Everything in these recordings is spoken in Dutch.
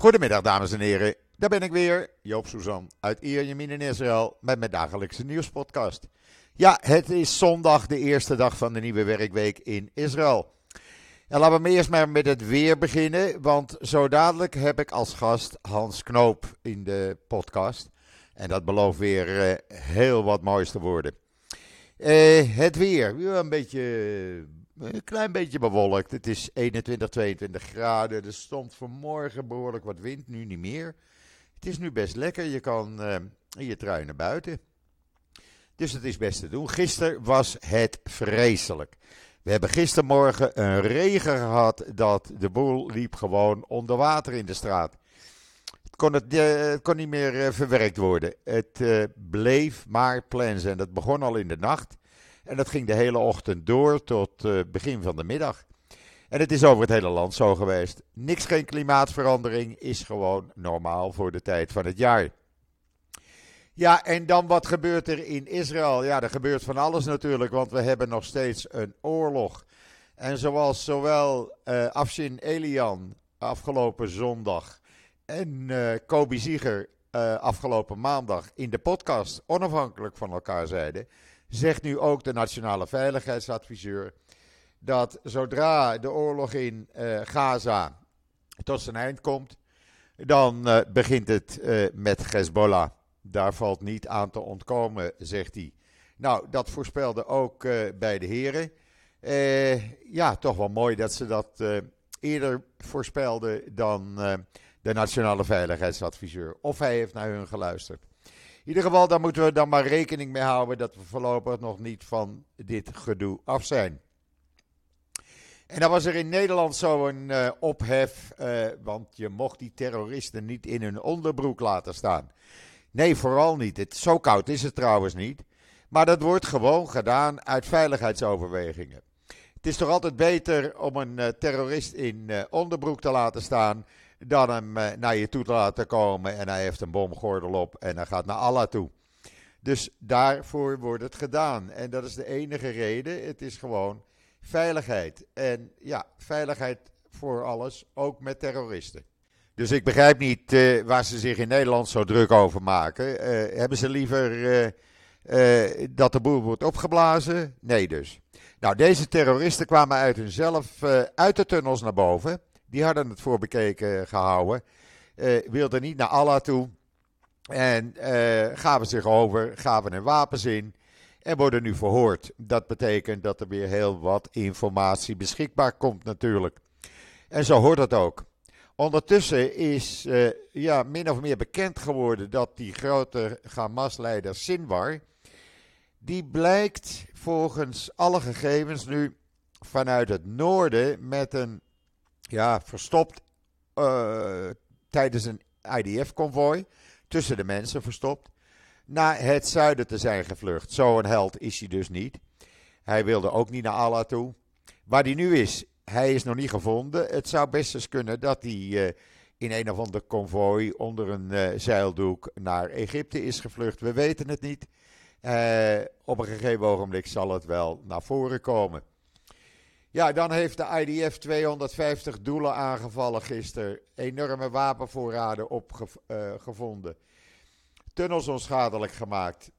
Goedemiddag, dames en heren. Daar ben ik weer, Joop Suzan uit Ierjemien in Israël met mijn dagelijkse nieuwspodcast. Ja, het is zondag, de eerste dag van de nieuwe werkweek in Israël. En laten we eerst maar met het weer beginnen, want zo dadelijk heb ik als gast Hans Knoop in de podcast. En dat belooft weer eh, heel wat moois te worden. Eh, het weer, ja, een beetje, een klein beetje bewolkt. Het is 21, 22 graden. Er stond vanmorgen behoorlijk wat wind, nu niet meer. Het is nu best lekker, je kan eh, in je trui naar buiten. Dus het is best te doen. Gisteren was het vreselijk. We hebben gistermorgen een regen gehad dat de boel liep gewoon onder water in de straat. Het kon, het, eh, kon niet meer eh, verwerkt worden. Het eh, bleef maar plensen. En dat begon al in de nacht. En dat ging de hele ochtend door tot eh, begin van de middag. En het is over het hele land zo geweest. Niks geen klimaatverandering is gewoon normaal voor de tijd van het jaar. Ja, en dan wat gebeurt er in Israël? Ja, er gebeurt van alles natuurlijk, want we hebben nog steeds een oorlog. En zoals zowel Afshin Elian afgelopen zondag en eh Kobi Zieger afgelopen maandag in de podcast onafhankelijk van elkaar zeiden, zegt nu ook de Nationale Veiligheidsadviseur dat zodra de oorlog in eh, Gaza tot zijn eind komt, dan eh, begint het eh, met Hezbollah. Daar valt niet aan te ontkomen, zegt hij. Nou, dat voorspelde ook bij de heren. Ja, toch wel mooi dat ze dat eerder voorspelden dan de Nationale Veiligheidsadviseur. Of hij heeft naar hun geluisterd. Ieder geval, daar moeten we dan maar rekening mee houden dat we voorlopig nog niet van dit gedoe af zijn. En dan was er in Nederland zo'n eh ophef, eh, want je mocht die terroristen niet in hun onderbroek laten staan. Nee, vooral niet. Het, zo koud is het trouwens niet. Maar dat wordt gewoon gedaan uit veiligheidsoverwegingen. Het is toch altijd beter om een eh, terrorist in onderbroek te laten staan. Dan hem eh, naar je toe te laten komen en hij heeft een bomgordel op en hij gaat naar Allah toe. Dus daarvoor wordt het gedaan. En dat is de enige reden. Het is gewoon veiligheid. En ja, veiligheid voor alles, ook met terroristen. Dus ik begrijp niet eh, waar ze zich in Nederland zo druk over maken. Eh, hebben ze liever dat de boel wordt opgeblazen? Nee dus. Nou, deze terroristen kwamen uit hunzelf uit de tunnels naar boven. Die hadden het voor bekeken gehouden. Eh, wilden niet naar Allah toe. En eh, gaven zich over, gaven hun wapens in. En worden nu verhoord. Dat betekent dat er weer heel wat informatie beschikbaar komt natuurlijk. En zo hoort het ook. Ondertussen is eh, ja, min of meer bekend geworden dat die grote Hamas-leider Sinwar, die blijkt volgens alle gegevens nu vanuit het noorden met een, ja, verstopt eh, tijdens een IDF-convoy, tussen de mensen verstopt, naar het zuiden te zijn gevlucht. Zo'n held is hij dus niet. Hij wilde ook niet naar Allah toe. Waar hij nu is, hij is nog niet gevonden. Het zou best eens kunnen dat hij eh, in een of ander konvooi onder een eh, zeildoek naar Egypte is gevlucht. We weten het niet. Op een gegeven ogenblik zal het wel naar voren komen. Ja, dan heeft de IDF 250 doelen aangevallen gisteren. Enorme wapenvoorraden opgevonden. Tunnels onschadelijk gemaakt.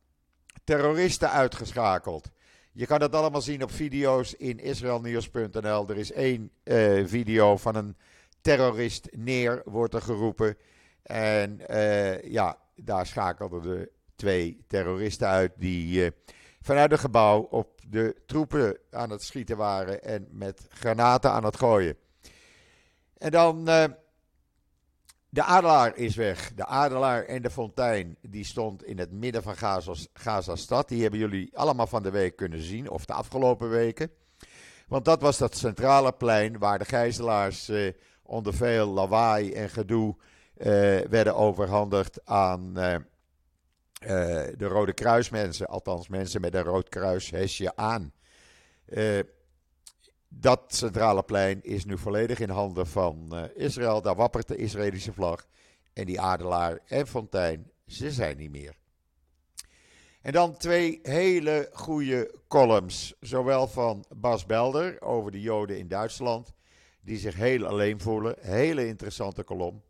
Terroristen uitgeschakeld. Je kan dat allemaal zien op video's in israelnieuws.nl. Er is één eh, video van een terrorist neer, wordt er geroepen. En eh, ja, daar schakelden de twee terroristen uit die eh, vanuit het gebouw op de troepen aan het schieten waren en met granaten aan het gooien. En dan eh, de adelaar is weg. De adelaar en de fontein, die stond in het midden van Gaza- Gaza-stad. Die hebben jullie allemaal van de week kunnen zien, of de afgelopen weken. Want dat was dat centrale plein waar de gijzelaars eh, onder veel lawaai en gedoe eh, werden overhandigd aan eh, de Rode Kruismensen. Althans, mensen met een Rood Kruishesje aan. Eh, dat centrale plein is nu volledig in handen van eh, Israël. Daar wappert de Israëlische vlag. En die adelaar en fontein, ze zijn niet meer. En dan twee hele goede columns. Zowel van Bas Belder over de Joden in Duitsland. Die zich heel alleen voelen. Hele interessante kolom.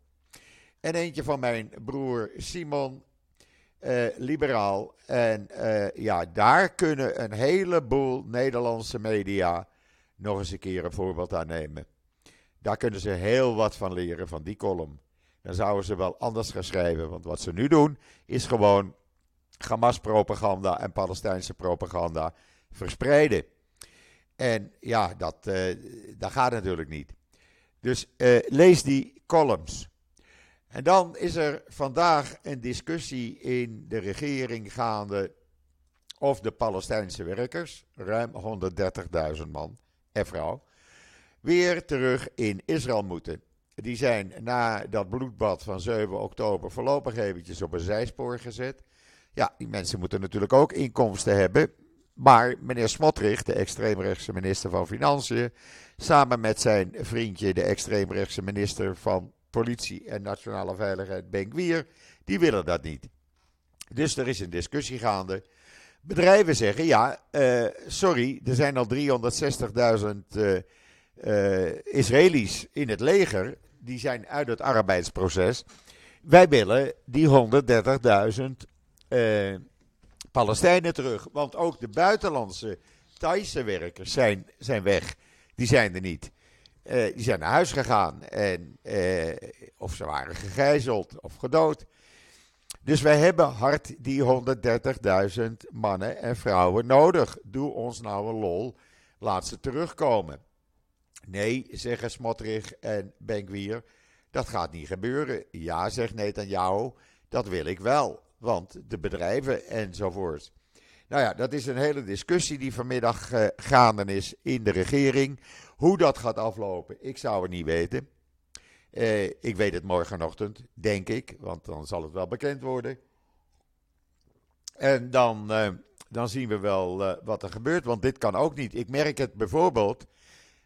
En eentje van mijn broer Simon, uh, liberaal. En uh, ja, daar kunnen een heleboel Nederlandse media nog eens een keer een voorbeeld aan nemen. Daar kunnen ze heel wat van leren, van die column. Dan zouden ze wel anders gaan schrijven. Want wat ze nu doen, is gewoon Hamas-propaganda en Palestijnse propaganda verspreiden. En ja, dat, uh, dat gaat natuurlijk niet. Dus lees die columns. En dan is er vandaag een discussie in de regering gaande of de Palestijnse werkers, ruim 130.000 man en vrouw, weer terug in Israël moeten. Die zijn na dat bloedbad van 7 oktober voorlopig eventjes op een zijspoor gezet. Ja, die mensen moeten natuurlijk ook inkomsten hebben. Maar meneer Smotrich, de extreemrechtse minister van Financiën, samen met zijn vriendje, de extreemrechtse minister van Politie en Nationale Veiligheid, Benkwier, die willen dat niet. Dus er is een discussie gaande. Bedrijven zeggen: ja, uh, sorry, er zijn al 360.000 uh, uh, Israëli's in het leger. Die zijn uit het arbeidsproces. Wij willen die 130.000 uh, Palestijnen terug. Want ook de buitenlandse Thaise werkers zijn, zijn weg. Die zijn er niet. Uh, die zijn naar huis gegaan. En, uh, of ze waren gegijzeld of gedood. Dus wij hebben hard die 130.000 mannen en vrouwen nodig. Doe ons nou een lol. Laat ze terugkomen. Nee, zeggen Smotrich en Benkwier. Dat gaat niet gebeuren. Ja, zegt Netanyahu. Dat wil ik wel want de bedrijven enzovoort. Nou ja, dat is een hele discussie die vanmiddag uh, gaande is in de regering. Hoe dat gaat aflopen, ik zou het niet weten. Uh, ik weet het morgenochtend, denk ik, want dan zal het wel bekend worden. En dan, uh, dan zien we wel wat er gebeurt, want dit kan ook niet. Ik merk het bijvoorbeeld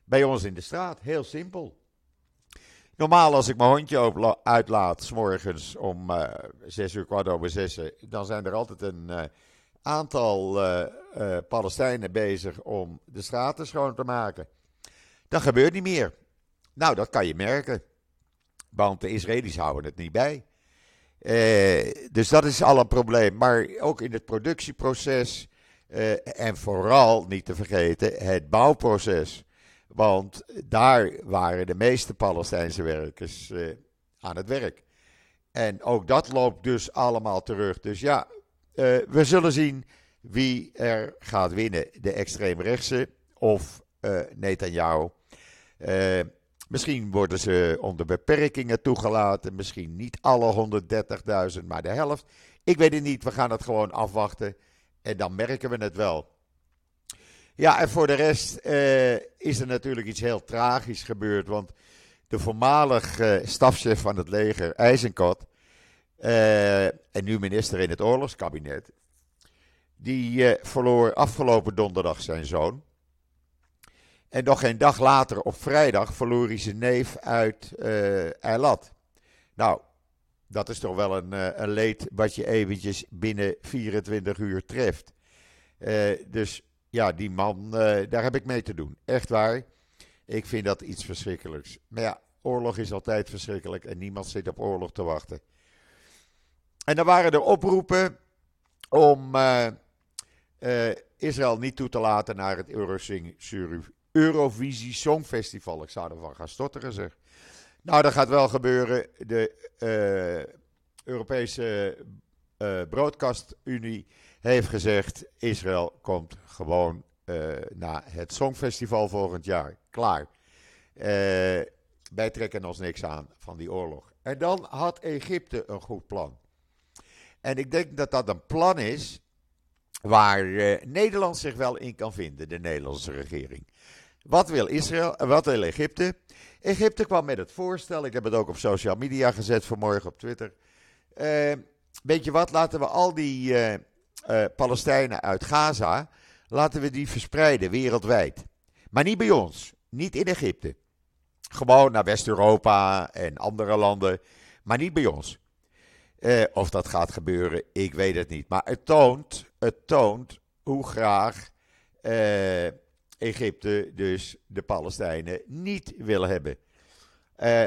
bij ons in de straat, heel simpel. Normaal als ik mijn hondje uitlaat, s morgens om zes uur, kwart over zes, dan zijn er altijd een aantal uh, Palestijnen bezig om de straten schoon te maken. Dat gebeurt niet meer. Nou, dat kan je merken. Want de Israëli's houden het niet bij. dus dat is al een probleem. Maar ook in het productieproces en vooral niet te vergeten het bouwproces. Want daar waren de meeste Palestijnse werkers aan het werk. En ook dat loopt dus allemaal terug. Dus ja, uh, we zullen zien wie er gaat winnen. De extreemrechtse of uh, Netanyahu. misschien worden ze onder beperkingen toegelaten. Misschien niet alle 130.000, maar de helft. Ik weet het niet. We gaan het gewoon afwachten. En dan merken we het wel. Ja, en voor de rest uh, is er natuurlijk iets heel tragisch gebeurd. Want de voormalig uh, stafchef van het leger, IJzenkot, uh, en nu minister in het oorlogskabinet, die verloor afgelopen donderdag zijn zoon. En nog geen dag later, op vrijdag, verloor hij zijn neef uit Eilat. Nou, dat is toch wel een, een leed wat je eventjes binnen 24 uur treft. dus ja, die man, uh, daar heb ik mee te doen. Echt waar. Ik vind dat iets verschrikkelijks. Maar ja, oorlog is altijd verschrikkelijk en niemand zit op oorlog te wachten. En dan waren er oproepen om uh, uh, Israël niet toe te laten naar het Eurovisie Songfestival. Ik zou ervan gaan stotteren zeg. Nou, dat gaat wel gebeuren. De Europese Broadcast Unie heeft gezegd: Israël komt gewoon naar het Songfestival volgend jaar. Klaar. Wij trekken ons niks aan van die oorlog. En dan had Egypte een goed plan. En ik denk dat dat een plan is waar uh, Nederland zich wel in kan vinden, de Nederlandse regering. Wat wil Israël, wat wil Egypte? Egypte kwam met het voorstel, ik heb het ook op social media gezet vanmorgen op Twitter. weet je wat, laten we al die Palestijnen uit Gaza, laten we die verspreiden wereldwijd. Maar niet bij ons, niet in Egypte. Gewoon naar West-Europa en andere landen, maar niet bij ons. Uh, of dat gaat gebeuren, ik weet het niet. Maar het toont, het toont hoe graag uh, Egypte dus de Palestijnen niet wil hebben. Uh,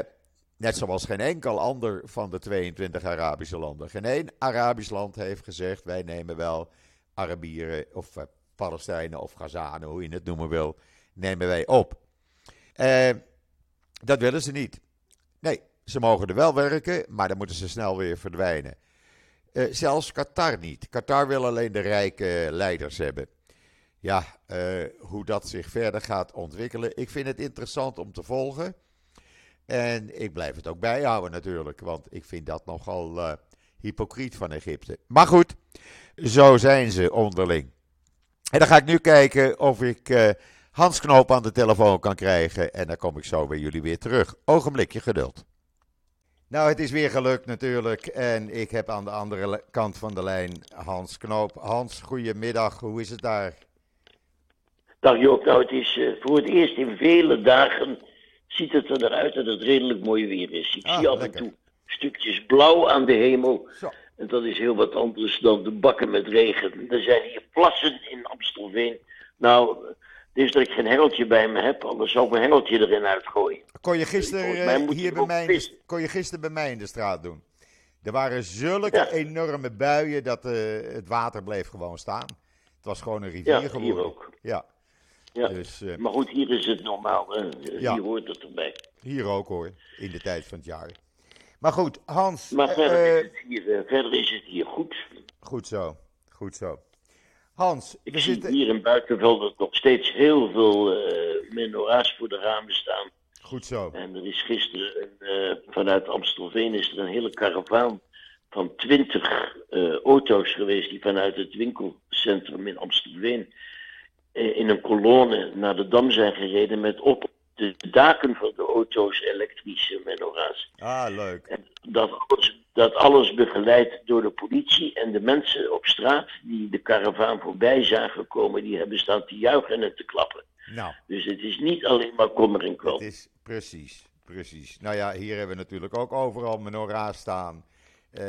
net zoals geen enkel ander van de 22 Arabische landen. Geen één Arabisch land heeft gezegd: wij nemen wel Arabieren of uh, Palestijnen of Gazanen, hoe je het noemen wil, nemen wij op. Uh, dat willen ze niet. Nee, ze mogen er wel werken, maar dan moeten ze snel weer verdwijnen. Uh, zelfs Qatar niet. Qatar wil alleen de rijke leiders hebben. Ja, uh, hoe dat zich verder gaat ontwikkelen. Ik vind het interessant om te volgen. En ik blijf het ook bijhouden natuurlijk, want ik vind dat nogal uh, hypocriet van Egypte. Maar goed, zo zijn ze onderling. En dan ga ik nu kijken of ik uh, Hans Knoop aan de telefoon kan krijgen. En dan kom ik zo bij jullie weer terug. Ogenblikje geduld. Nou, het is weer gelukt natuurlijk. En ik heb aan de andere kant van de lijn Hans Knoop. Hans, goedemiddag. Hoe is het daar? Dag Joop, nou het is uh, voor het eerst in vele dagen ziet het er eruit dat het redelijk mooi weer is. Ik Ah, zie af en toe stukjes blauw aan de hemel. Zo. En dat is heel wat anders dan de bakken met regen. Er zijn hier plassen in Amstelveen. Nou, is dat ik geen hengeltje bij me heb, anders zou ik mijn hengeltje erin uitgooien. Kon je gisteren eh, hier bij mij, in de, vissen. kon je gisteren bij mij in de straat doen? Er waren zulke Ja. enorme buien dat eh, het water bleef gewoon staan. Het was gewoon een rivier Ja, hier geworden. ook. Ja, Ja. dus eh, Maar goed, hier is het normaal. Ja. Hier hoort het erbij. hier ook hoor, in de tijd van het jaar. Maar goed, Hans, Maar verder, is het hier, verder is het hier goed. goed zo, goed zo. Hans, Ik we zie zitten... hier in Buitenveld nog steeds heel veel eh menorahs voor de ramen staan. Goed zo. En er is gisteren een, eh, vanuit Amstelveen is er een hele karavaan van twintig eh, auto's geweest die vanuit het winkelcentrum in Amstelveen in een kolonne naar de Dam zijn gereden met op de daken van de auto's elektrische menorahs. Ah, leuk. En dat alles, dat alles begeleid door de politie en de mensen op straat die de karavaan voorbij zagen komen, die hebben staan te juichen en te klappen. Nou, Dus het is niet alleen maar kommer en het is precies, precies. Nou ja, hier hebben we natuurlijk ook overal menorah staan. Eh,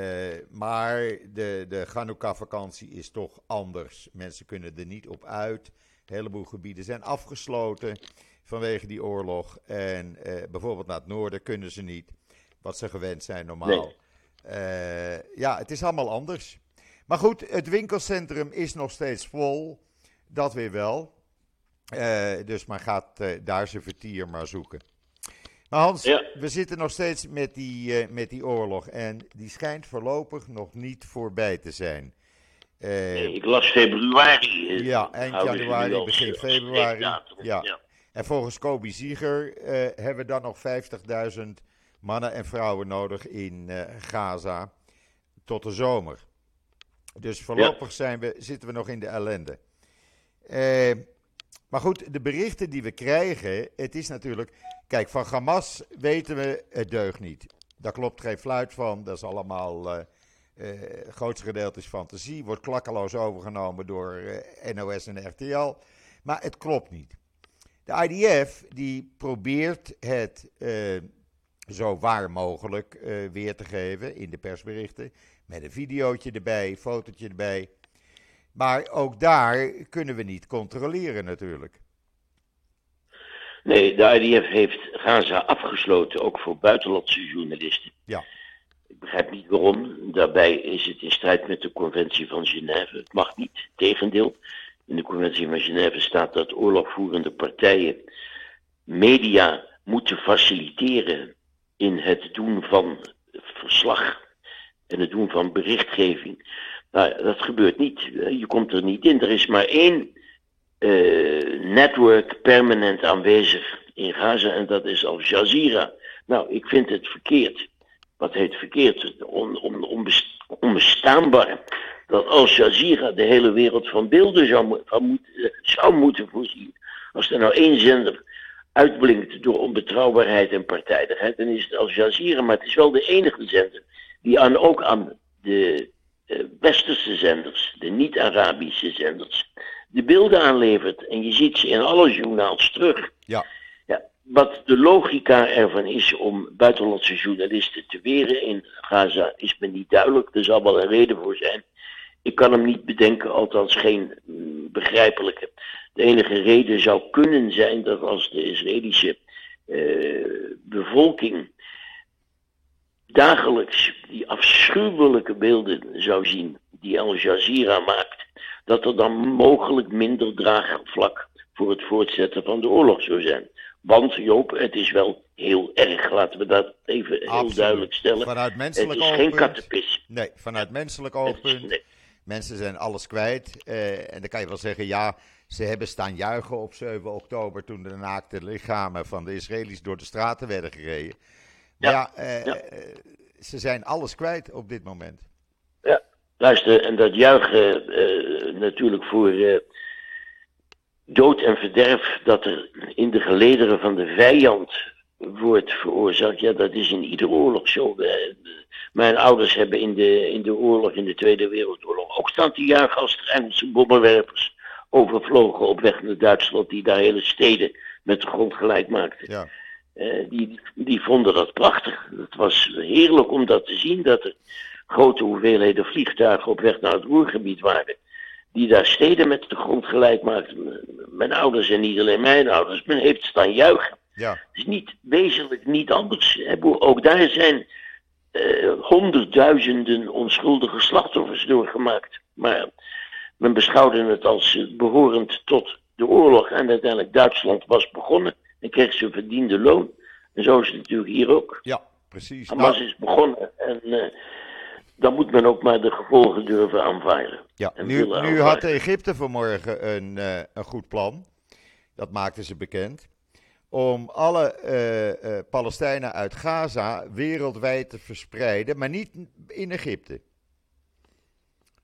maar de, de Hanukkah-vakantie is toch anders. Mensen kunnen er niet op uit. Een heleboel gebieden zijn afgesloten vanwege die oorlog. En eh, bijvoorbeeld naar het noorden kunnen ze niet, wat ze gewend zijn normaal. Ja, het is allemaal anders. Maar goed, het winkelcentrum is nog steeds vol. Dat weer wel. Eh, dus men gaat eh, daar zijn vertier maar zoeken. Maar Hans, Ja. we zitten nog steeds met die, eh, met die oorlog. En die schijnt voorlopig nog niet voorbij te zijn. Eh, Nee, ik las februari. eh, Ja, eind januari, begin eh, februari. Ja. ja. En volgens Kobe Zieger eh, hebben we dan nog 50.000 mannen en vrouwen nodig in eh, Gaza tot de zomer. Dus voorlopig zijn we, zitten we nog in de ellende. Eh, maar goed, de berichten die we krijgen, het is natuurlijk... Kijk, van Hamas weten we, het deugt niet. Daar klopt geen fluit van, dat is allemaal... eh, eh, het grootste gedeelte is fantasie, wordt klakkeloos overgenomen door NOS en RTL. Maar het klopt niet. De IDF die probeert het zo waar mogelijk eh, weer te geven in de persberichten. Met een videootje erbij, fotootje erbij. Maar ook daar kunnen we niet controleren natuurlijk. Nee, de IDF heeft Gaza afgesloten, ook voor buitenlandse journalisten. Ja. Ik begrijp niet waarom. Daarbij is het in strijd met de conventie van Genève. Het mag niet, tegendeel. In de conventie van Genève staat dat oorlogvoerende partijen media moeten faciliteren in het doen van verslag en het doen van berichtgeving. Nou, dat gebeurt niet. Je komt er niet in. Er is maar één eh, network permanent aanwezig in Gaza en dat is Al Jazeera. Nou, ik vind het verkeerd. Wat heet verkeerd? On, on, onbest- onbestaanbaar. Dat Al Jazeera de hele wereld van beelden zou, moet, eh, zou moeten voorzien. Als er nou één zender uitblinkt door onbetrouwbaarheid en partijdigheid, dan is het Al Jazeera. Maar het is wel de enige zender die aan, ook aan de eh, westerse zenders, de niet-Arabische zenders, de beelden aanlevert. En je ziet ze in alle journaals terug. Ja. Ja, wat de logica ervan is om buitenlandse journalisten te weren in Gaza, is me niet duidelijk. Er zal wel een reden voor zijn. Ik kan hem niet bedenken, althans geen mm, begrijpelijke. De enige reden zou kunnen zijn dat als de Israëlische eh, bevolking dagelijks die afschuwelijke beelden zou zien die Al Jazeera maakt, dat er dan mogelijk minder draagvlak voor het voortzetten van de oorlog zou zijn. Want Joop, het is wel heel erg, laten we dat even heel Absoluut. duidelijk stellen. Vanuit Het menselijk is geen kattenpis. Nee, vanuit menselijk Het is- oogpunt. nee. Mensen zijn alles kwijt. eh, en dan kan je wel zeggen, ja, ze hebben staan juichen op 7 oktober toen de naakte lichamen van de Israëli's door de straten werden gereden. Maar ja, Ja, eh, ja. eh, ze zijn alles kwijt op dit moment. Ja, luister, en dat juichen eh, natuurlijk voor dood en verderf dat er in de gelederen van de vijand wordt veroorzaakt, ja, dat is in iedere oorlog zo. Mijn ouders hebben in de, in de oorlog, in de Tweede Wereldoorlog, ook staan te juichen als Engelse bommenwerpers overvlogen op weg naar Duitsland, die daar hele steden met de grond gelijk maakten. Ja, Eh, die, die vonden dat prachtig. Het was heerlijk om dat te zien, dat er grote hoeveelheden vliegtuigen op weg naar het Roergebied waren. Die daar steden met de grond gelijk maakten. Mijn ouders en niet alleen mijn ouders, men heeft staan juichen. ja, Het is niet wezenlijk niet anders. Ook daar zijn eh, honderdduizenden onschuldige slachtoffers doorgemaakt. Maar men beschouwde het als eh, behorend tot de oorlog. En uiteindelijk Duitsland was begonnen en kreeg zijn verdiende loon. En zo is het natuurlijk hier ook. ja, precies. Hamas Nou, is begonnen en eh, dan moet men ook maar de gevolgen durven aanvaarden. ja, en nu, nu had. Egypte vanmorgen een, eh, een goed plan. Dat maakten ze bekend. Om alle eh, Palestijnen uit Gaza wereldwijd te verspreiden, maar niet in Egypte.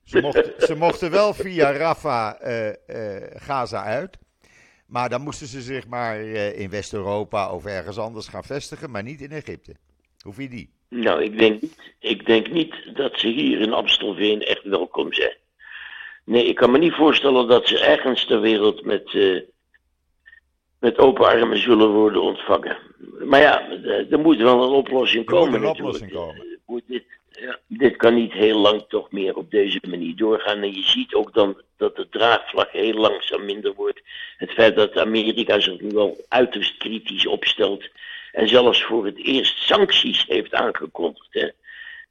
Ze mochten, ze mochten wel via Rafah eh, eh, Gaza uit. Maar dan moesten ze zich maar eh, in West-Europa of ergens anders gaan vestigen, maar niet in Egypte. Hoe vind je die? Nou, ik denk, niet, ik denk niet dat ze hier in Amstelveen echt welkom zijn. Nee, ik kan me niet voorstellen dat ze ergens ter wereld met, eh, met open armen zullen worden ontvangen. Maar ja, er moet wel een oplossing Er moet komen. een natuurlijk. oplossing komen. Dit, kan niet heel lang toch meer op deze manier doorgaan. En je ziet ook dan dat de draagvlak heel langzaam minder wordt. Het feit dat Amerika zich nu al uiterst kritisch opstelt. En zelfs voor het eerst sancties heeft aangekondigd. Hè.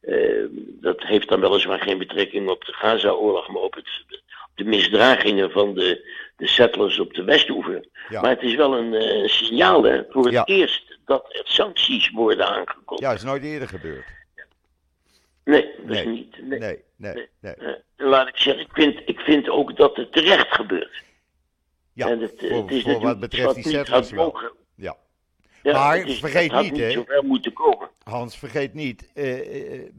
Eh, dat heeft dan weliswaar geen betrekking op de Gaza-oorlog, maar op, het, op de misdragingen van de, de settlers op de Westhoever. Ja. Maar het is wel een eh, signaal hè, voor het Ja. eerst dat er sancties worden aangekondigd. Ja, is nooit eerder gebeurd. Nee, dat Nee. is niet. Nee. Nee, nee, nee. Eh, laat ik zeggen, ik vind, ik vind ook dat het terecht gebeurt. Ja, en het, eh, voor, het is voor wat betreft wat die settlers wel. Ja. Ja, Maar is- vergeet niet, niet hè. moeten komen. Hans, vergeet niet, eh,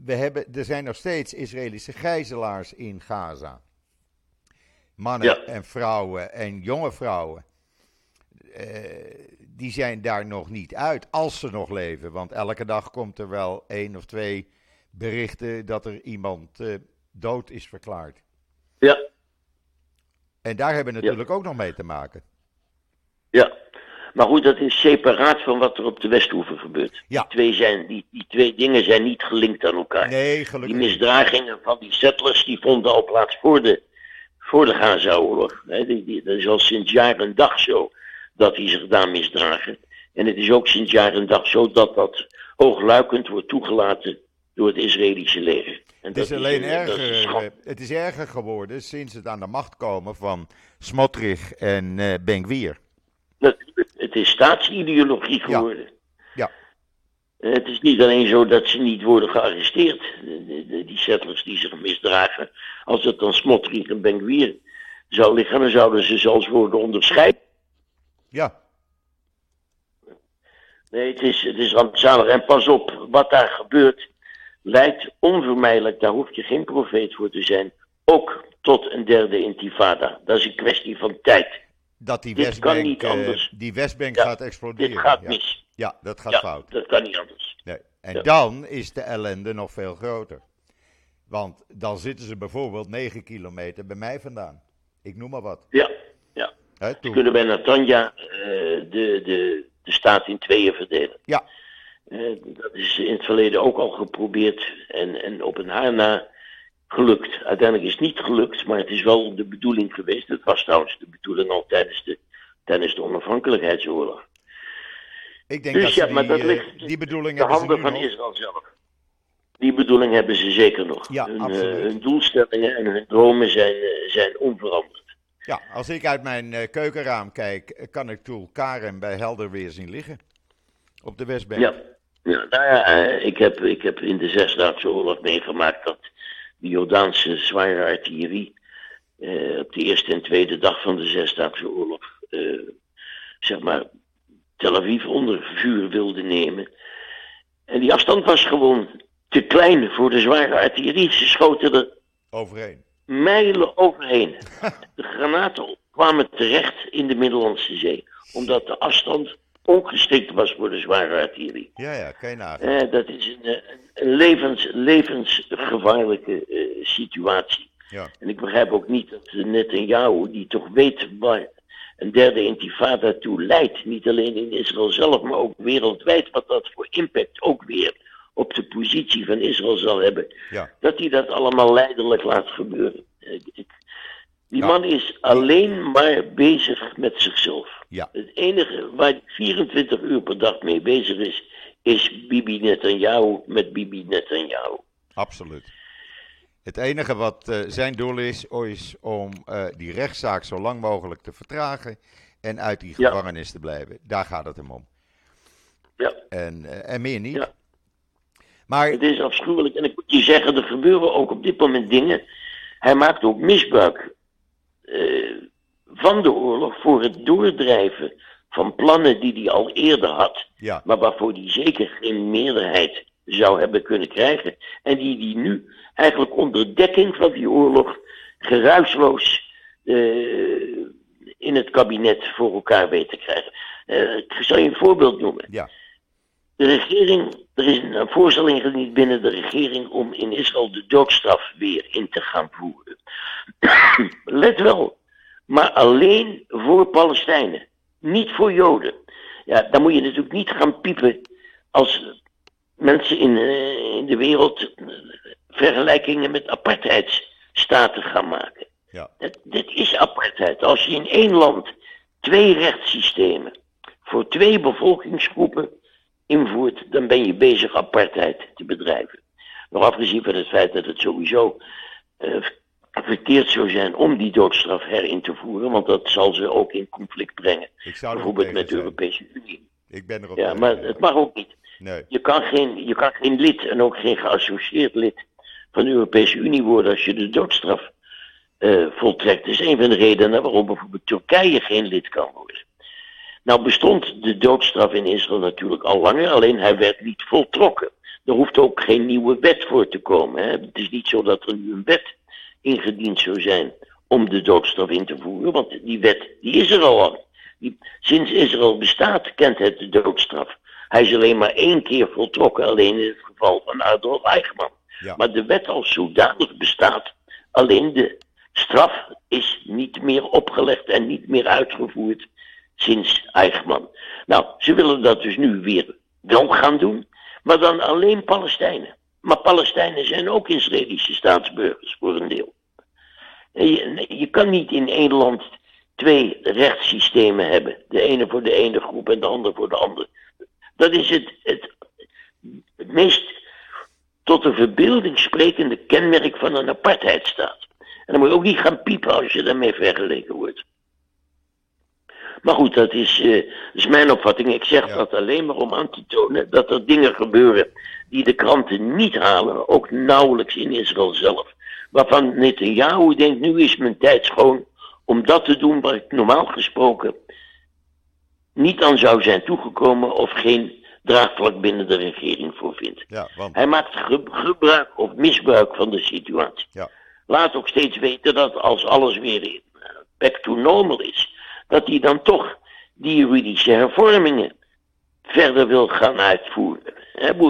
we hebben, er zijn nog steeds Israëlische gijzelaars in Gaza. Mannen Ja. en vrouwen en jonge vrouwen. Die zijn daar nog niet uit, als ze nog leven. Want elke dag komt er wel één of twee berichten dat er iemand eh, dood is verklaard. Ja, En daar hebben we natuurlijk ook nog mee te maken. ja. Maar goed, dat is separaat van wat er op de Westhoeven gebeurt. Ja. Die, twee zijn, die, die twee dingen zijn niet gelinkt aan elkaar. Nee, Die gelukkig niet. misdragingen van die settlers die vonden al plaats voor de, voor de Gaza-oorlog. Die, die, dat is al sinds jaar en dag zo dat die zich daar misdragen. En het is ook sinds jaar en dag zo dat dat hoogluikend wordt toegelaten door het Israëlische leger. En Het is alleen is erger, eh, het is erger geworden sinds het aan de macht komen van Smotrich en eh Ben-Gvir. Natuurlijk, het is staatsideologie geworden. Ja. En Het is niet alleen zo dat ze niet worden gearresteerd, de- die settlers die zich misdragen. Als het dan Smotrich en Ben-Gvir zou liggen, dan zouden ze zelfs worden onderscheiden. Ja, Nee, het is, het is rampzalig. En pas op, wat daar gebeurt, leidt onvermijdelijk, daar hoef je geen profeet voor te zijn, ook tot een derde intifada. Dat is een kwestie van tijd. dat die Dit kan Westbank, niet eh, die Westbank Ja, gaat exploderen. Dit gaat ja. mis. Ja, dat gaat Ja, fout. dat kan niet anders. Nee. En dan is de ellende nog veel groter. Want dan zitten ze bijvoorbeeld 9 kilometer bij mij vandaan. Ik noem maar wat. Ja, ja. Hè, Ze toen. kunnen bij Natanja eh, de, de, de staat in tweeën verdelen. Ja, Eh, dat is in het verleden ook al geprobeerd en, en op een haar na gelukt. Uiteindelijk is het niet gelukt, maar het is wel de bedoeling geweest. Het was trouwens de bedoeling al tijdens de, tijdens de onafhankelijkheidsoorlog. ik denk Dus dat ja, die, maar dat eh, ligt die bedoeling De handen van nog. Israël zelf. Die bedoeling hebben ze zeker nog. Ja, hun, hun doelstellingen en hun dromen zijn, eh, zijn onveranderd. Ja, als ik uit mijn eh, keukenraam kijk, eh, kan ik Toel Karen bij helder weer zien liggen. Op de Westbank. Ja, ja nou ja, eh, ik heb, ik heb in de Zesdaagse Oorlog meegemaakt dat de Jordaanse zware artillerie eh, op de eerste en tweede dag van de Zesdaagse Oorlog, eh, zeg maar, Tel Aviv onder vuur wilde nemen. En die afstand was gewoon te klein voor de zware artillerie. Ze schoten er Overheen. mijlen overheen. De granaten kwamen terecht in de Middellandse Zee, omdat de afstand ongeschikt was voor de zware artillerie. Ja, ja, kan je nagaan. Eh, dat is een, eh, een levens, levensgevaarlijke eh, situatie. Ja. En ik begrijp ook niet dat Netanyahu, die toch weet waar een derde intifada toe leidt, niet alleen in Israël zelf, maar ook wereldwijd, wat dat voor impact ook weer op de positie van Israël zal hebben, Ja. dat hij dat allemaal leidelijk laat gebeuren. Die man is alleen maar bezig met zichzelf. Ja. Het enige waar hij 24 uur per dag mee bezig is, is Bibi Netanyahu met Bibi Netanyahu. Absoluut. Het enige wat eh, zijn doel is, is om eh, die rechtszaak zo lang mogelijk te vertragen en uit die Ja. gevangenis te blijven. Daar gaat het hem om. Ja, En, eh, en meer niet. Ja. Maar het is afschuwelijk. En ik moet je zeggen, er gebeuren ook op dit moment dingen. Hij maakt ook misbruik van de oorlog voor het doordrijven van plannen die hij al eerder had. ja, maar waarvoor hij zeker geen meerderheid zou hebben kunnen krijgen. En die die nu eigenlijk onder dekking van die oorlog geruisloos eh, in het kabinet voor elkaar weet te krijgen. Eh, ik zal je een voorbeeld noemen. ja, De regering, er is een voorstel ingediend binnen de regering om in Israël de doodstraf weer in te gaan voeren. Let wel, maar alleen voor Palestijnen, niet voor Joden. Ja, dan moet je natuurlijk niet gaan piepen als mensen in, eh, in de wereld vergelijkingen met apartheidsstaten gaan maken. ja, Het- dit is apartheid. Als je in één land twee rechtssystemen voor twee bevolkingsgroepen invoert, dan ben je bezig apartheid te bedrijven. Nog afgezien van het feit dat het sowieso eh, verkeerd zou zijn om die doodstraf herin te voeren, want dat zal ze ook in conflict brengen. ik zou ook Bijvoorbeeld met de zijn. Europese Unie. Ik ben erop Ja, tegen. maar het mag ook niet. Nee, Je kan, geen, je kan geen lid en ook geen geassocieerd lid van de Europese Unie worden als je de doodstraf eh, voltrekt. Dat is een van de redenen waarom bijvoorbeeld Turkije geen lid kan worden. Nou bestond de doodstraf in Israël natuurlijk al langer, alleen hij werd niet voltrokken. Er hoeft ook geen nieuwe wet voor te komen. Hè. Het is niet zo dat er nu een wet ingediend zou zijn om de doodstraf in te voeren, want die wet die is er al lang. Die, sinds Israël bestaat kent het de doodstraf. Hij is alleen maar één keer voltrokken, alleen in het geval van Adolf Eichmann. Ja. Maar de wet als zodanig bestaat, alleen de straf is niet meer opgelegd en niet meer uitgevoerd sinds Eichmann. Nou, ze willen dat dus nu weer wel gaan doen, maar dan alleen Palestijnen. Maar Palestijnen zijn ook Israëlische staatsburgers voor een deel. Je, kan niet in één land twee rechtssystemen hebben. De ene voor de ene groep en de andere voor de andere. Dat is het, het, het meest tot de verbeelding sprekende kenmerk van een apartheidstaat. En dan moet je ook niet gaan piepen als je daarmee vergeleken wordt. Maar goed, dat is, eh, dat is mijn opvatting. Ik zeg Ja. dat alleen maar om aan te tonen dat er dingen gebeuren die de kranten niet halen, ook nauwelijks in Israël zelf. Waarvan Netanyahu denkt, nu is mijn tijd schoon om dat te doen waar ik normaal gesproken niet aan zou zijn toegekomen of geen draagvlak binnen de regering voor vindt. ja, want Hij maakt ge- gebruik of misbruik van de situatie. Ja. Laat ook steeds weten dat als alles weer in, eh, back to normal is, dat hij dan toch die juridische hervormingen verder wil gaan uitvoeren.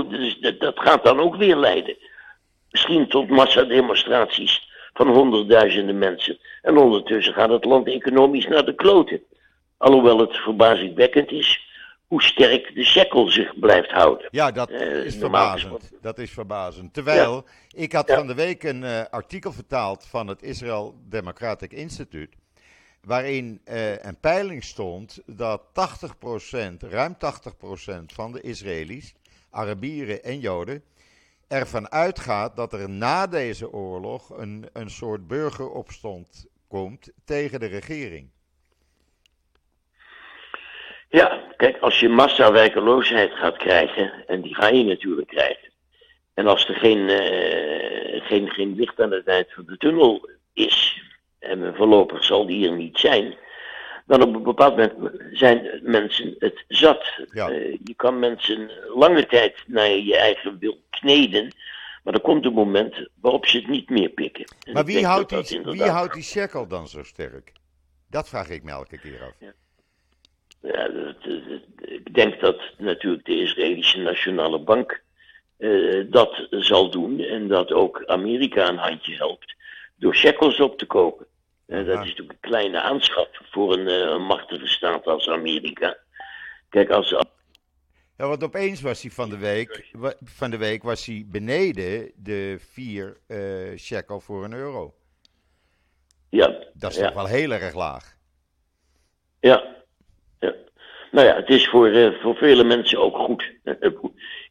Dus dat, dat gaat dan ook weer leiden. Misschien tot massademonstraties van honderdduizenden mensen. En ondertussen gaat het land economisch naar de kloten. Alhoewel het verbazingwekkend is hoe sterk de shekel zich blijft houden. Ja, dat Eh, is verbazend. Dat is verbazend. Terwijl, ik had Ja. van de week een eh, artikel vertaald van het Israel Democratic Institute. Waarin eh, een peiling stond dat 80%, ruim 80% van de Israëli's, Arabieren en Joden, ervan uitgaat dat er na deze oorlog een, een soort burgeropstand komt tegen de regering. Ja, kijk, als je massawerkeloosheid gaat krijgen, en die ga je natuurlijk krijgen. En als er geen, uh, geen, geen licht aan het eind van de tunnel is, en voorlopig zal die er niet zijn, dan op een bepaald moment zijn mensen het zat. Ja. Uh, je kan mensen lange tijd naar je eigen wil kneden, maar er komt een moment waarop ze het niet meer pikken. En Maar wie houdt, dat dat die, wie houdt die shekel dan zo sterk? Dat vraag ik me elke keer af. Ja, dat- dat- ik denk dat natuurlijk de Israëlische Nationale Bank eh, dat zal doen en dat ook Amerika een handje helpt door shekels op te kopen. Eh, dat is natuurlijk een kleine aanschaf voor een, eh, een machtige staat als Amerika. Kijk, als Ja, want opeens was hij van de week, van de week was hij beneden de 4 eh shekel voor een euro. ja, Dat is ja. toch wel heel erg laag. Ja. ja. Nou ja, het is voor, eh, voor vele mensen ook goed.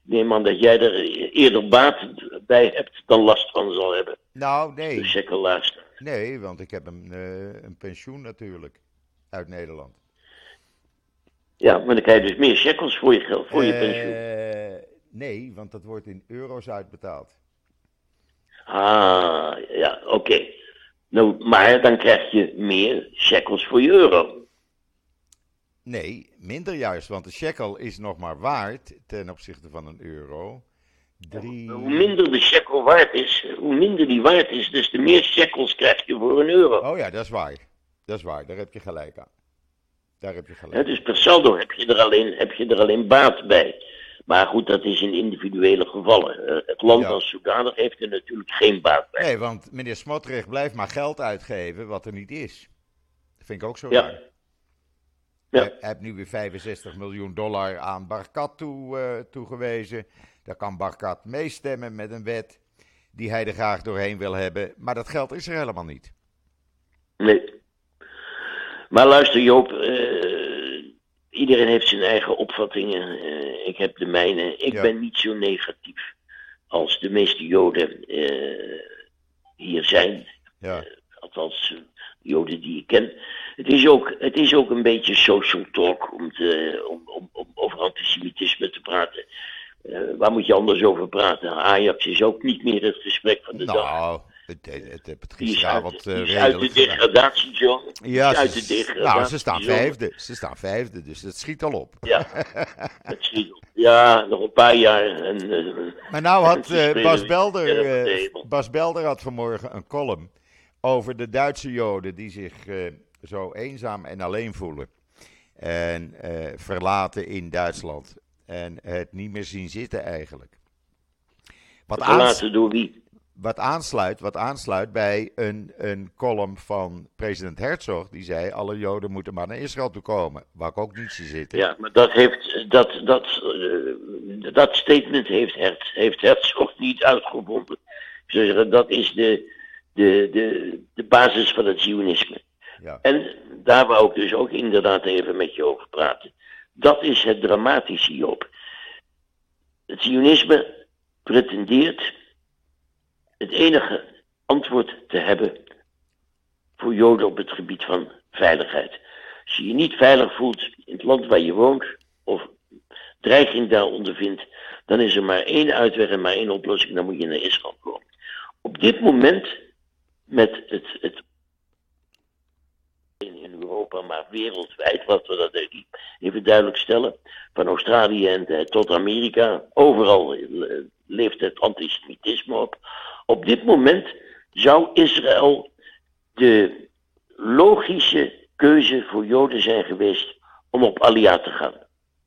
Neem aan dat jij er eerder baat bij hebt dan last van zal hebben. Nou, De nee. staat. Nee, want ik heb een, eh, een pensioen natuurlijk. Uit Nederland. Ja, maar dan krijg je dus meer shekels voor je geld, voor je pensioen. Eh, nee, want dat wordt in euro's uitbetaald. Ah, ja, oké. Nou, maar dan krijg je meer shekels voor je euro. Nee, minder juist, want de shekel is nog maar waard ten opzichte van een euro. Drie... Hoe minder de shekel waard is, hoe minder die waard is, des te meer shekels krijg je voor een euro. Oh ja, dat is waar. Dat is waar, daar heb je gelijk aan. Daar heb je gelijk. dus per saldo heb je, er alleen, heb je er alleen baat bij. Maar goed, dat is in individuele gevallen. Eh, Het land Ja. als zodanig heeft er natuurlijk geen baat bij. Nee, want meneer Smotrich blijft maar geld uitgeven wat er niet is. Dat vind ik ook zo Ja. raar. Ja. Hij heeft nu weer 65 miljoen dollar aan Barkat toe, eh, toegewezen. Daar kan Barkat meestemmen met een wet die hij er graag doorheen wil hebben. Maar dat geld is er helemaal niet. Nee. Maar luister Joop, eh, iedereen heeft zijn eigen opvattingen. Eh, ik heb de mijne. Ik Ja. ben niet zo negatief als de meeste Joden hier zijn. Ja, Althans, Joden die ik ken. Het is ook, het is ook een beetje social talk om, te, om, om, om over antisemitisme te praten. Eh, waar moet je anders over praten? Ajax is ook niet meer het gesprek van de dag. nou, het, het, het het uit, gisteravond die eh, is uit de degradatiezone. Die Ja, is uit de degradatiezone. nou, ze staan vijfde. Ze staan vijfde, dus dat schiet al op. Ja, het schiet op. Ja, nog een paar jaar. En, eh, Maar nou had Bas, Belder. Bas Belder had vanmorgen een column over de Duitse Joden die zich eh, zo eenzaam en alleen voelen. En eh, verlaten in Duitsland. En het niet meer zien zitten eigenlijk. Wat, verlaten door wie? wat, aansluit, wat aansluit bij een, een column van president Herzog. Die zei alle Joden moeten maar naar Israël toe komen. Waar ik ook niet zie zitten. Ja, maar dat, heeft, dat, dat, eh, dat statement heeft, Herz, heeft Herzog niet uitgevonden. Dat is de, de, de, de basis van het Zionisme. Ja. En daar wou ik dus ook inderdaad even met je over praten. Dat is het dramatische hierop. Het Zionisme pretendeert het enige antwoord te hebben voor Joden op het gebied van veiligheid. Als je je niet veilig voelt in het land waar je woont, of dreiging daar ondervindt, dan is er maar één uitweg en maar één oplossing, dan moet je naar Israël komen. Op dit moment, met het, het in, Europa, maar wereldwijd, laten we dat even duidelijk stellen, van Australië en eh, tot Amerika, overal eh, leeft het antisemitisme op. Op dit moment zou Israël de logische keuze voor Joden zijn geweest om op Alia te gaan.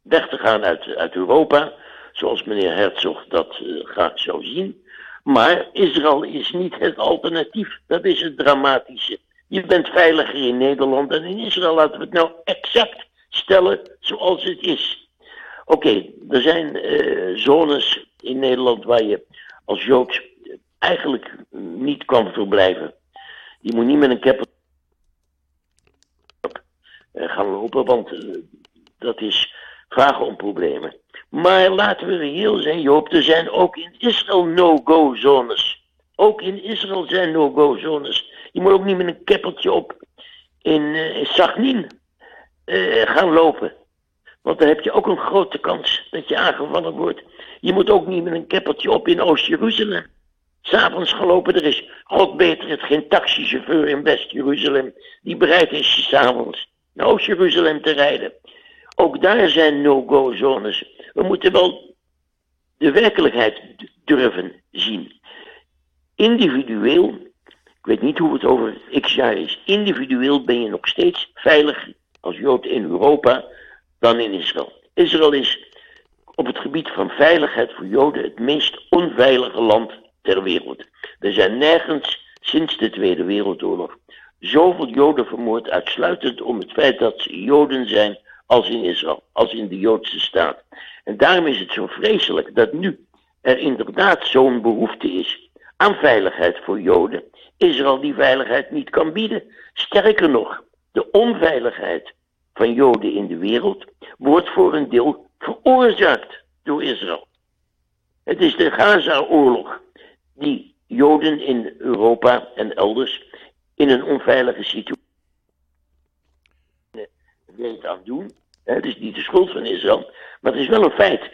Weg te gaan uit, uit Europa, zoals meneer Herzog dat eh, graag zou zien. Maar Israël is niet het alternatief. Dat is het dramatische. Je bent veiliger in Nederland dan in Israël. Laten we het nou exact stellen zoals het is. Oké, er zijn eh, zones in Nederland waar je als Jood eigenlijk niet kan verblijven. Je moet niet met een cap eh, gaan lopen, want eh, dat is vragen om problemen. Maar laten we reëel zijn, Joop, er zijn ook in Israël no-go zones. Ook in Israël zijn no-go zones. Je moet ook niet met een keppeltje op in, uh, in Sagnin uh, gaan lopen. Want dan heb je ook een grote kans dat je aangevallen wordt. Je moet ook niet met een keppeltje op in Oost-Jeruzalem. S'avonds gelopen, er is God beter het geen taxichauffeur in West-Jeruzalem die bereid is s'avonds naar Oost-Jeruzalem te rijden. Ook daar zijn no-go zones. We moeten wel de werkelijkheid durven zien. Individueel, ik weet niet hoe het over x jaar is, individueel ben je nog steeds veilig als Jood in Europa dan in Israël. Israël is op het gebied van veiligheid voor Joden het meest onveilige land ter wereld. Er zijn nergens sinds de Tweede Wereldoorlog zoveel Joden vermoord uitsluitend om het feit dat ze Joden zijn als in Israël, als in de Joodse staat. En daarom is het zo vreselijk dat nu er inderdaad zo'n behoefte is aan veiligheid voor Joden, Israël die veiligheid niet kan bieden. Sterker nog, de onveiligheid van Joden in de wereld wordt voor een deel veroorzaakt door Israël. Het is de Gaza-oorlog die Joden in Europa en elders in een onveilige situatie doen. Het is niet de schuld van Israël, maar het is wel een feit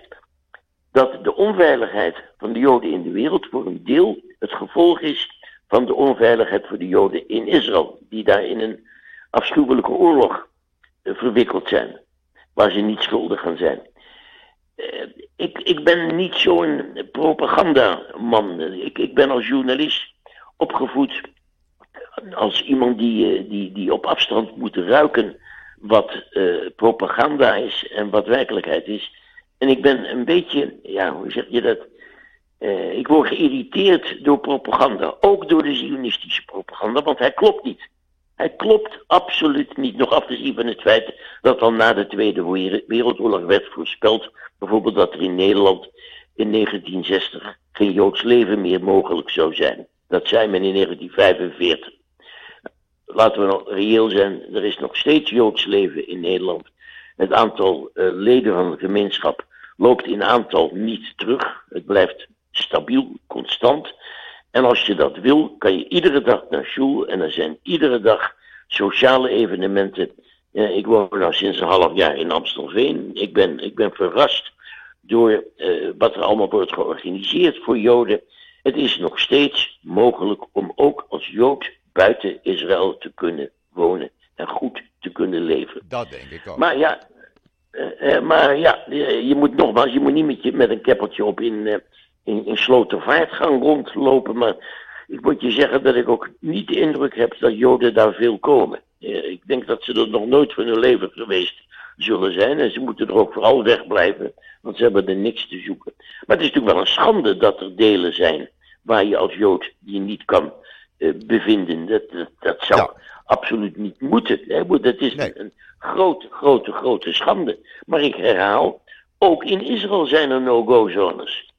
dat de onveiligheid van de Joden in de wereld voor een deel het gevolg is van de onveiligheid voor de Joden in Israël, die daar in een afschuwelijke oorlog eh, verwikkeld zijn, waar ze niet schuldig aan zijn. Eh, ik, ik ben niet zo'n propagandaman. Ik, ik ben als journalist opgevoed als iemand die, eh, die, die op afstand moet ruiken wat uh, propaganda is en wat werkelijkheid is. En ik ben een beetje, ja, hoe zeg je dat? Uh, ik word geïrriteerd door propaganda, ook door de zionistische propaganda, want hij klopt niet. Hij klopt absoluut niet, nog af te zien van het feit dat al na de Tweede Wereldoorlog werd voorspeld, bijvoorbeeld dat er in Nederland in 1960 geen Joods leven meer mogelijk zou zijn. Dat zei men in 1945 laten we nog reëel zijn, er is nog steeds Joods leven in Nederland. Het aantal uh, leden van de gemeenschap loopt in aantal niet terug. Het blijft stabiel, constant. En als je dat wil, kan je iedere dag naar school en er zijn iedere dag sociale evenementen. Ik woon nu sinds een half jaar in Amstelveen. Ik ben, ik ben verrast door uh, wat er allemaal wordt georganiseerd voor Joden. Het is nog steeds mogelijk om ook als Jood buiten Israël te kunnen wonen en goed te kunnen leven. Dat denk ik ook. Maar ja, uh, uh, maar ja je moet nogmaals, je moet niet met, je, met een keppeltje op in, uh, in, in gaan rondlopen. Maar ik moet je zeggen dat ik ook niet de indruk heb dat Joden daar veel komen. ik denk dat ze er nog nooit van hun leven geweest zullen zijn. En ze moeten er ook vooral wegblijven, want ze hebben er niks te zoeken. Maar het is natuurlijk wel een schande dat er delen zijn waar je als Jood je niet kan bevinden. Dat, dat, dat zou ja. absoluut niet moeten. Hè? Dat is nee. een grote, grote, grote schande. Maar ik herhaal, ook in Israël zijn er no-go-zones.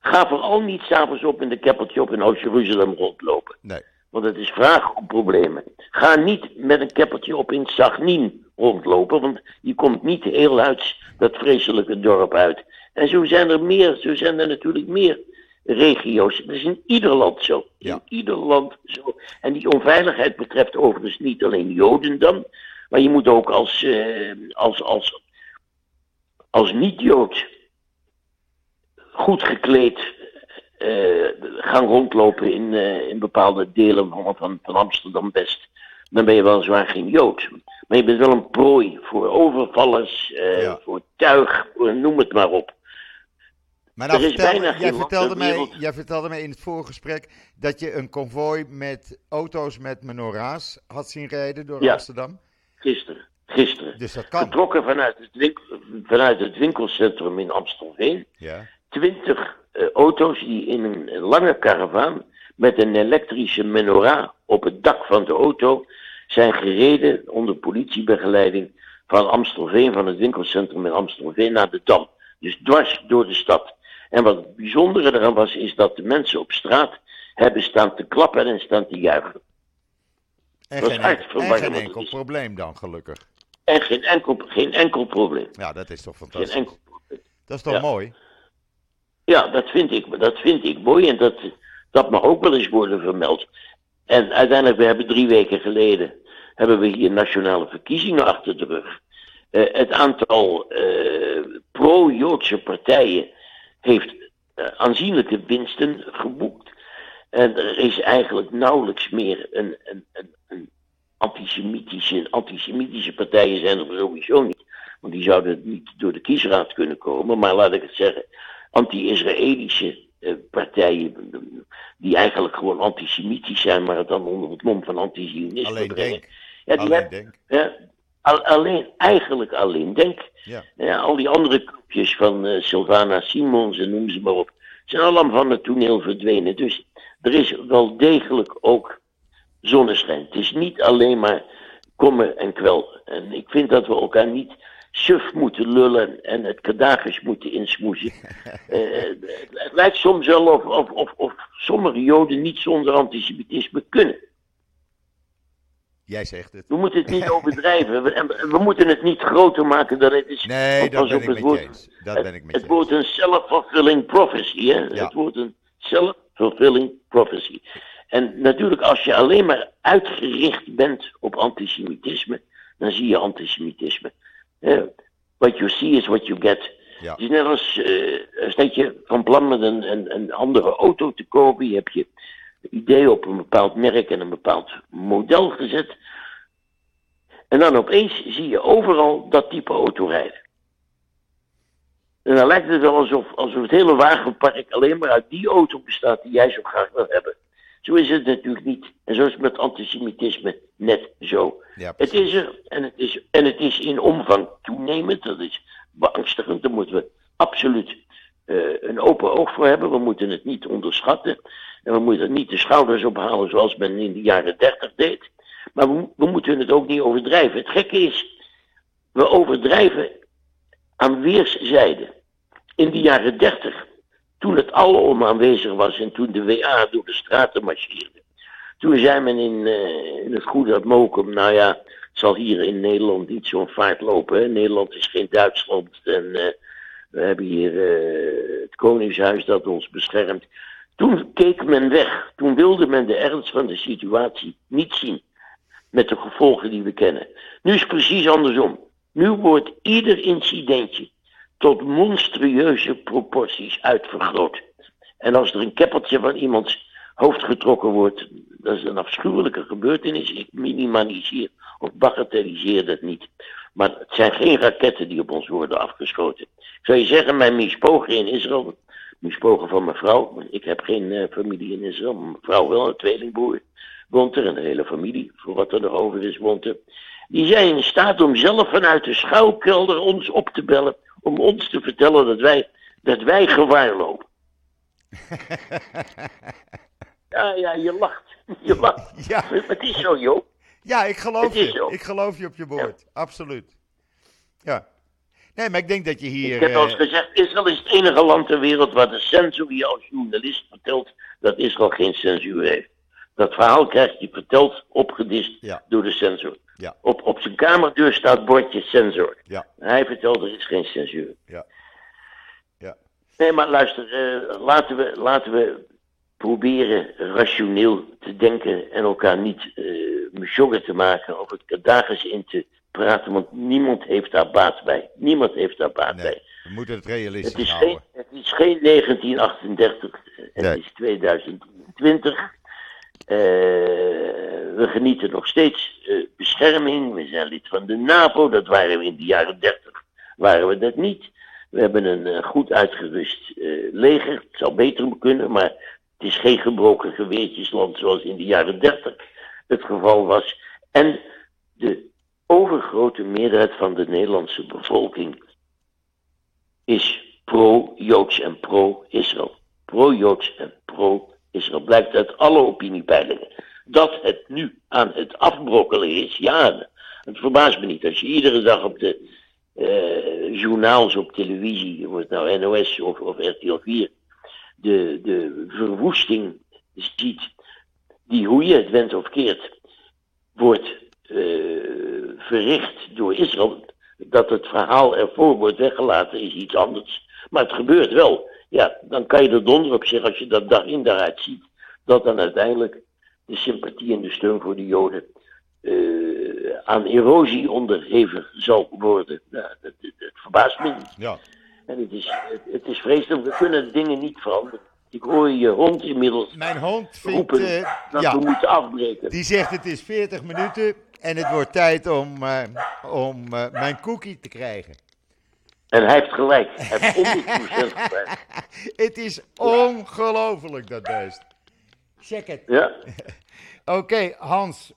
Ga vooral niet s'avonds op in de keppeltje op in Oost-Jeruzalem rondlopen. Nee. Want het is vraag om problemen. Ga niet met een keppeltje op in Sagnin rondlopen, want je komt niet heel uit dat vreselijke dorp uit. En zo zijn er meer, zo zijn er natuurlijk meer regio's. Dat is in ieder land zo. Ja. In ieder land zo. En die onveiligheid betreft overigens niet alleen Joden dan, maar je moet ook als, uh, als, als, als niet-Jood goed gekleed uh, gaan rondlopen in, uh, in bepaalde delen van, van, van Amsterdam-West. Dan ben je wel zwaar geen Jood. Maar je bent wel een prooi voor overvallers, Ja. voor tuig, noem het maar op. Maar nou vertel- jij, vertelde mij, jij vertelde mij in het voorgesprek dat je een konvooi met auto's met menorahs had zien rijden door Ja. Amsterdam. Gisteren. Gisteren. Dus dat kan. Vertrokken vanuit het, winkel, vanuit het winkelcentrum in Amstelveen. Ja. Twintig eh, auto's die in een, een lange karavaan met een elektrische menorah op het dak van de auto zijn gereden onder politiebegeleiding van Amstelveen, van het winkelcentrum in Amstelveen naar de Dam. Dus dwars door de stad. En wat het bijzondere eraan was, is dat de mensen op straat hebben staan te klappen en staan te juichen. En Dat geen, en geen enkel is- probleem dan, gelukkig. En geen enkel, geen enkel probleem. Ja, dat is toch Geen fantastisch. enkel probleem. Dat is toch Ja. mooi? Ja, dat vind ik, dat vind ik mooi en dat, dat mag ook wel eens worden vermeld. En uiteindelijk, we hebben drie weken geleden, hebben we hier nationale verkiezingen achter de rug. Eh, het aantal eh, pro-Joodse partijen heeft eh, aanzienlijke winsten geboekt. En er is eigenlijk nauwelijks meer een, een, een, een antisemitische, antisemitische partijen zijn er sowieso niet. Want die zouden niet door de kiesraad kunnen komen. Maar laat ik het zeggen, anti-Israëlische eh, partijen, die eigenlijk gewoon antisemitisch zijn, maar het dan onder het mom van antisionisme Alleen brengen. denk. Ja, die Alleen hebben- denk. ja, al- alleen, eigenlijk alleen denk. Ja. Ja, al die andere clubjes van eh, Sylvana Simons en noem ze maar op, zijn allemaal van het toneel verdwenen. Dus er is wel degelijk ook zonneschijn. Het is niet alleen maar kommer en kwel. En ik vind dat we elkaar niet suf moeten lullen en het kadagers moeten insmoezen. Eh, het lijkt soms wel of, of, of, of sommige Joden niet zonder antisemitisme kunnen. Jij zegt het. We moeten het niet overdrijven. We, we, moeten het niet groter maken dan het is. Nee, dat ben ik het met woord- je eens. Dat het, ben ik met het wordt een self-fulfilling prophecy. Hè? Ja. Het wordt een self-fulfilling prophecy. En natuurlijk, als je alleen maar uitgericht bent op antisemitisme, dan zie je antisemitisme. Hè? What you see is what you get. Ja. Het is net als, eh, als dat je van plan met een, een, een andere auto te kopen. Je hebt je idee op een bepaald merk en een bepaald model gezet. En dan opeens zie je overal dat type auto rijden. En dan lijkt het wel alsof, alsof het hele wagenpark alleen maar uit die auto bestaat die jij zo graag wil hebben. Zo is het natuurlijk niet. En zo is het met antisemitisme net zo. Ja, Het is er en het is, en het is in omvang toenemend. Dat is beangstigend. Daar moeten we absoluut eh, een open oog voor hebben. We moeten het niet onderschatten. En we moeten niet de schouders ophalen zoals men in de jaren dertig deed. Maar we, we moeten het ook niet overdrijven. Het gekke is, we overdrijven aan weerszijden. In de jaren dertig, toen het alom aanwezig was en toen de WA door de straten marcheerde. Toen zei men in, eh, het goede dat Mokum, nou ja, het zal hier in Nederland niet zo'n vaart lopen. Nederland is geen Duitsland en eh, we hebben hier eh, het Koningshuis dat ons beschermt. Toen keek men weg. Toen wilde men de ernst van de situatie niet zien. Met de gevolgen die we kennen. Nu is het precies andersom. Nu wordt ieder incidentje tot monstrueuze proporties uitvergroot. En als er een keppeltje van iemands hoofd getrokken wordt, dat is een afschuwelijke gebeurtenis. Ik minimaliseer of bagatelliseer dat niet. Maar het zijn geen raketten die op ons worden afgeschoten. Ik zou je zeggen, mijn mispogen in Israël, mispogen van mijn vrouw, want ik heb geen eh, familie in Israël, mijn vrouw wel, een tweelingbroer woont er, en de hele familie, voor wat er nog over is, woont er. Die zijn in staat om zelf vanuit de schuilkelder ons op te bellen, om ons te vertellen dat wij, dat wij gevaar lopen. Ja, ja, je lacht. Je lacht. Ja. Maar het is zo, joh. Ja, ik geloof Het je. Ik geloof je op je woord. Absoluut. Ja. Nee, maar ik denk dat je hier... Ik heb al eens eh, gezegd, Israël is het enige land ter wereld waar de censor je als journalist vertelt dat Israël geen censuur heeft. Dat verhaal krijgt hij verteld, opgedist Ja. door de censor. Ja. Op, op zijn kamerdeur staat bordje censor. Ja. Hij vertelt er is geen censuur. Ja. Ja. Nee, maar luister, eh, laten, we, laten we proberen rationeel te denken en elkaar niet uh, te maken of het kadagers in te praten, want niemand heeft daar baat bij. Niemand heeft daar baat Nee, bij. we moeten het Het realistisch is, houden. geen, het is geen 1938, het Nee. is 2020. Eh, we genieten nog steeds eh, bescherming. We zijn lid van de NAVO. Dat waren we in de jaren 30. Waren we dat niet. We hebben een eh, goed uitgerust leger. Het zou beter kunnen, maar het is geen gebroken geweertjesland zoals in de jaren 30 het geval was. En de overgrote meerderheid van de Nederlandse bevolking is pro-Joods en pro-Israël. Pro-Joods en pro-Israël. Blijkt uit alle opiniepeilingen. Dat het nu aan het afbrokkelen is, ja, het verbaast me niet. Als je iedere dag op de eh, journaals op televisie, of het nou NOS of, of RTL 4, de, de verwoesting ziet, die hoe je het went of keert, wordt eh, verricht door Israël. Dat het verhaal ervoor wordt weggelaten is iets anders. Maar het gebeurt wel. Ja, dan kan je er donder op zeggen als je dat dag in daaruit ziet. Dat dan uiteindelijk de sympathie en de steun voor de Joden uh, aan erosie onderhevig zal worden. Nou, dat, dat, verbaast me niet. Ja. En het is, het, het is vreselijk, we kunnen dingen niet veranderen. Ik hoor je hond inmiddels Mijn hond vindt, roepen uh, dat ja, we moeten afbreken. die zegt het is 40 minuten en het wordt tijd om, uh, om uh, mijn cookie te krijgen. En hij heeft gelijk. Hij heeft 100% gelijk. het is ongelooflijk dat beest. Check het. Ja. Oké, okay, Hans.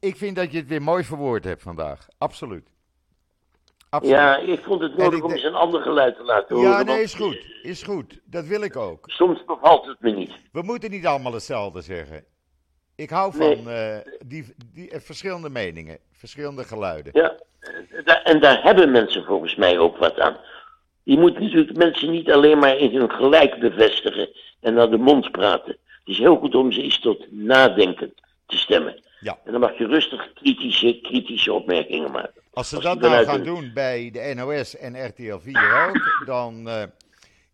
Ik vind dat je het weer mooi verwoord hebt vandaag. Absoluut. Absoluut. Ja, ik vond het nodig om eens een ander geluid te laten horen. Ja, nee, is goed. Is goed. Dat wil ik ook. Soms bevalt het me niet. We moeten niet allemaal hetzelfde zeggen. Ik hou van Nee. eh, die, die, eh, verschillende meningen, verschillende geluiden. Ja, en daar- en daar hebben mensen volgens mij ook wat aan. Je moet natuurlijk mensen niet alleen maar in hun gelijk bevestigen en naar de mond praten. Het is heel goed om ze eens tot nadenken te stemmen. Ja. En dan mag je rustig kritische, kritische opmerkingen maken. Als ze Als dat nou gaan een- doen bij de NOS en RTL 4 ook, dan eh,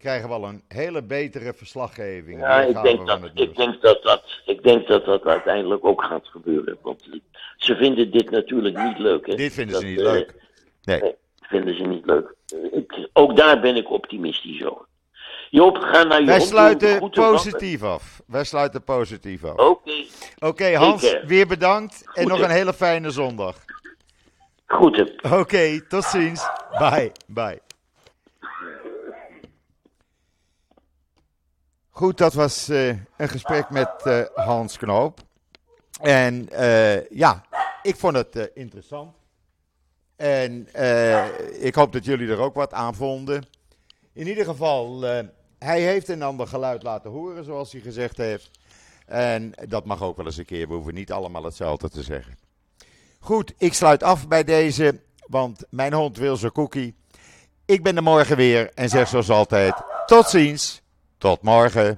krijgen we al een hele betere verslaggeving. Ja, ik denk, dat, ik, denk dat dat, ik denk dat dat uiteindelijk ook gaat gebeuren. Want ze vinden dit natuurlijk niet leuk. Hè? Dit vinden ze niet eh, leuk. Nee. Nee, vinden ze niet leuk. Ik, ook daar ben ik optimistisch over. Joop, ga naar je Wij sluiten van- positief af. Wij sluiten positief af. Oké, Oké, Hans, Zeker. weer bedankt en Goed, nog een hele fijne zondag. groeten. Oké, tot ziens. Bye, bye. Goed, dat was eh, een gesprek met eh, Hans Knoop. En eh, ja, ik vond het interessant. En ik hoop dat jullie er ook wat aan vonden. In ieder geval, hij heeft een ander geluid laten horen, zoals hij gezegd heeft. En dat mag ook wel eens een keer. We hoeven niet allemaal hetzelfde te zeggen. Goed, ik sluit af bij deze, want mijn hond wil zijn cookie. Ik ben er morgen weer en zeg zoals altijd: tot ziens, tot morgen.